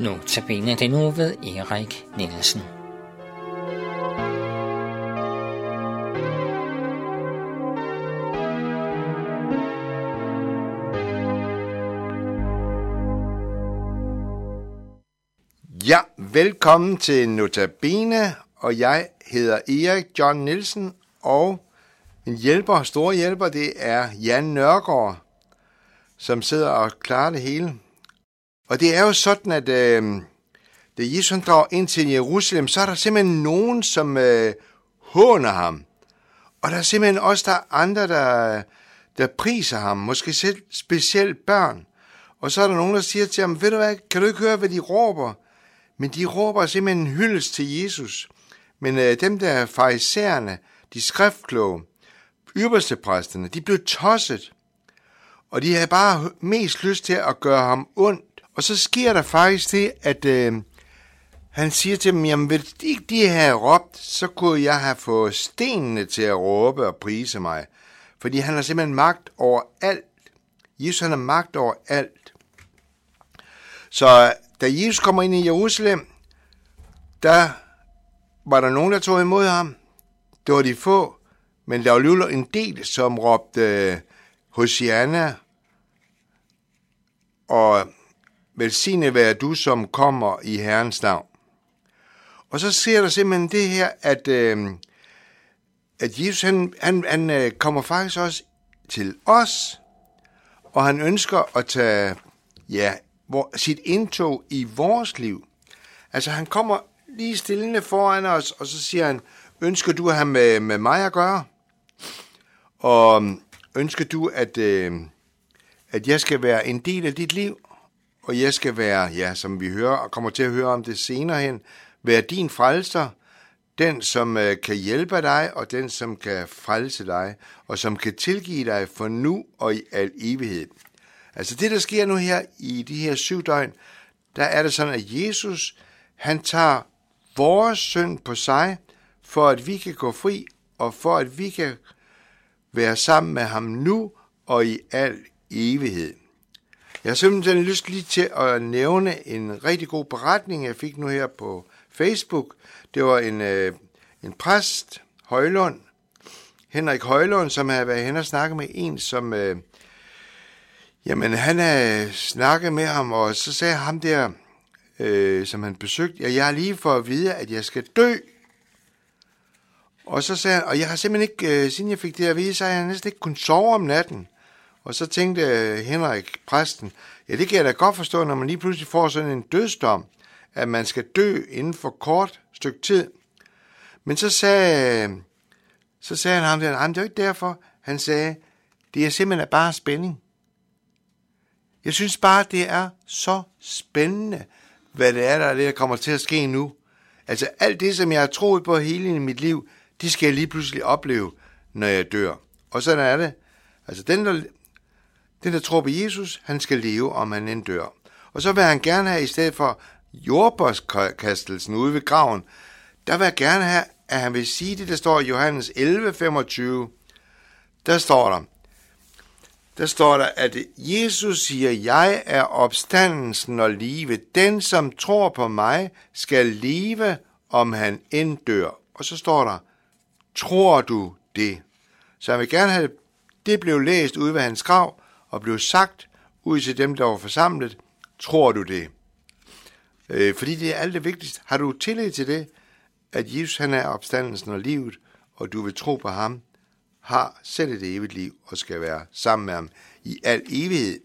Nu tabiner det nu ved Erik Nielsen. Ja, velkommen til Notabene, og jeg hedder Erik John Nielsen, og en hjælper, stor hjælper, det er Jan Nørgaard, som sidder og klarer det hele. Og det er jo sådan, at øh, da Jesus han drager ind til Jerusalem, så er der simpelthen nogen, som øh, håner ham. Og der er simpelthen også der er andre, der, der priser ham, måske selv specielt børn. Og så er der nogen, der siger til ham, ved du hvad, kan du ikke høre, hvad de råber? Men de råber simpelthen en hyldest til Jesus. Men øh, dem der farisæerne, de skriftkloge, ypperste præsterne, de blev tosset. Og de havde bare mest lyst til at gøre ham ondt. Og så sker der faktisk det, at øh, han siger til dem, jamen hvis ikke de havde råbt, så kunne jeg have fået stenene til at råbe og prise mig. Fordi han har simpelthen magt over alt. Jesus han har magt over alt. Så da Jesus kommer ind i Jerusalem, der var der nogen, der tog imod ham. Det var de få, men der var alligevel en del, som råbte Hosianna og velsignet være du, som kommer i Herrens navn. Og så ser der simpelthen det her, at, øh, at Jesus han, han, han øh, kommer faktisk også til os, og han ønsker at tage ja, vor, sit indtog i vores liv. Altså han kommer lige stillende foran os, og så siger han, ønsker du at have med, med mig at gøre? Og ønsker du, at, øh, at jeg skal være en del af dit liv? Og jeg skal være, ja, som vi hører og kommer til at høre om det senere hen, være din frelser, den som øh, kan hjælpe dig, og den som kan frelse dig, og som kan tilgive dig for nu og i al evighed. Altså det, der sker nu her i de her syv døgn, der er det sådan, at Jesus, han tager vores synd på sig, for at vi kan gå fri, og for at vi kan være sammen med ham nu og i al evighed. Jeg har simpelthen lyst lige til at nævne en rigtig god beretning, jeg fik nu her på Facebook. Det var en, øh, en præst, Højlund, Henrik Højlund, som havde været hen og snakket med en, som... Øh, jamen, han havde snakket med ham, og så sagde ham der, øh, som han besøgte, ja, jeg er lige for at vide, at jeg skal dø. Og så sagde han, og jeg har simpelthen ikke, øh, siden jeg fik det at vide, så har jeg næsten ikke kunnet sove om natten. Og så tænkte øh, Henrik, præsten, ja, det kan jeg da godt forstå, når man lige pludselig får sådan en dødsdom, at man skal dø inden for kort stykke tid. Men så sagde, øh, så sagde han ham der, det er jo ikke derfor. Han sagde, det er simpelthen bare spænding. Jeg synes bare, det er så spændende, hvad det er, der, er det, der kommer til at ske nu. Altså alt det, som jeg har troet på hele mit liv, det skal jeg lige pludselig opleve, når jeg dør. Og sådan er det. Altså den, der, den, der tror på Jesus, han skal leve, om han end dør. Og så vil han gerne have, i stedet for jordbærskastelsen ude ved graven, der vil jeg gerne have, at han vil sige det, der står i Johannes 11, 25. Der står der, der står der, at Jesus siger, jeg er opstandelsen og livet. Den, som tror på mig, skal leve, om han end dør. Og så står der, tror du det? Så jeg vil gerne have, det blev læst ud ved hans grav, og blev sagt ud til dem, der var forsamlet, tror du det? Øh, fordi det er alt det vigtigste. Har du tillid til det, at Jesus han er opstandelsen og livet, og du vil tro på ham, har selv et evigt liv og skal være sammen med ham i al evighed.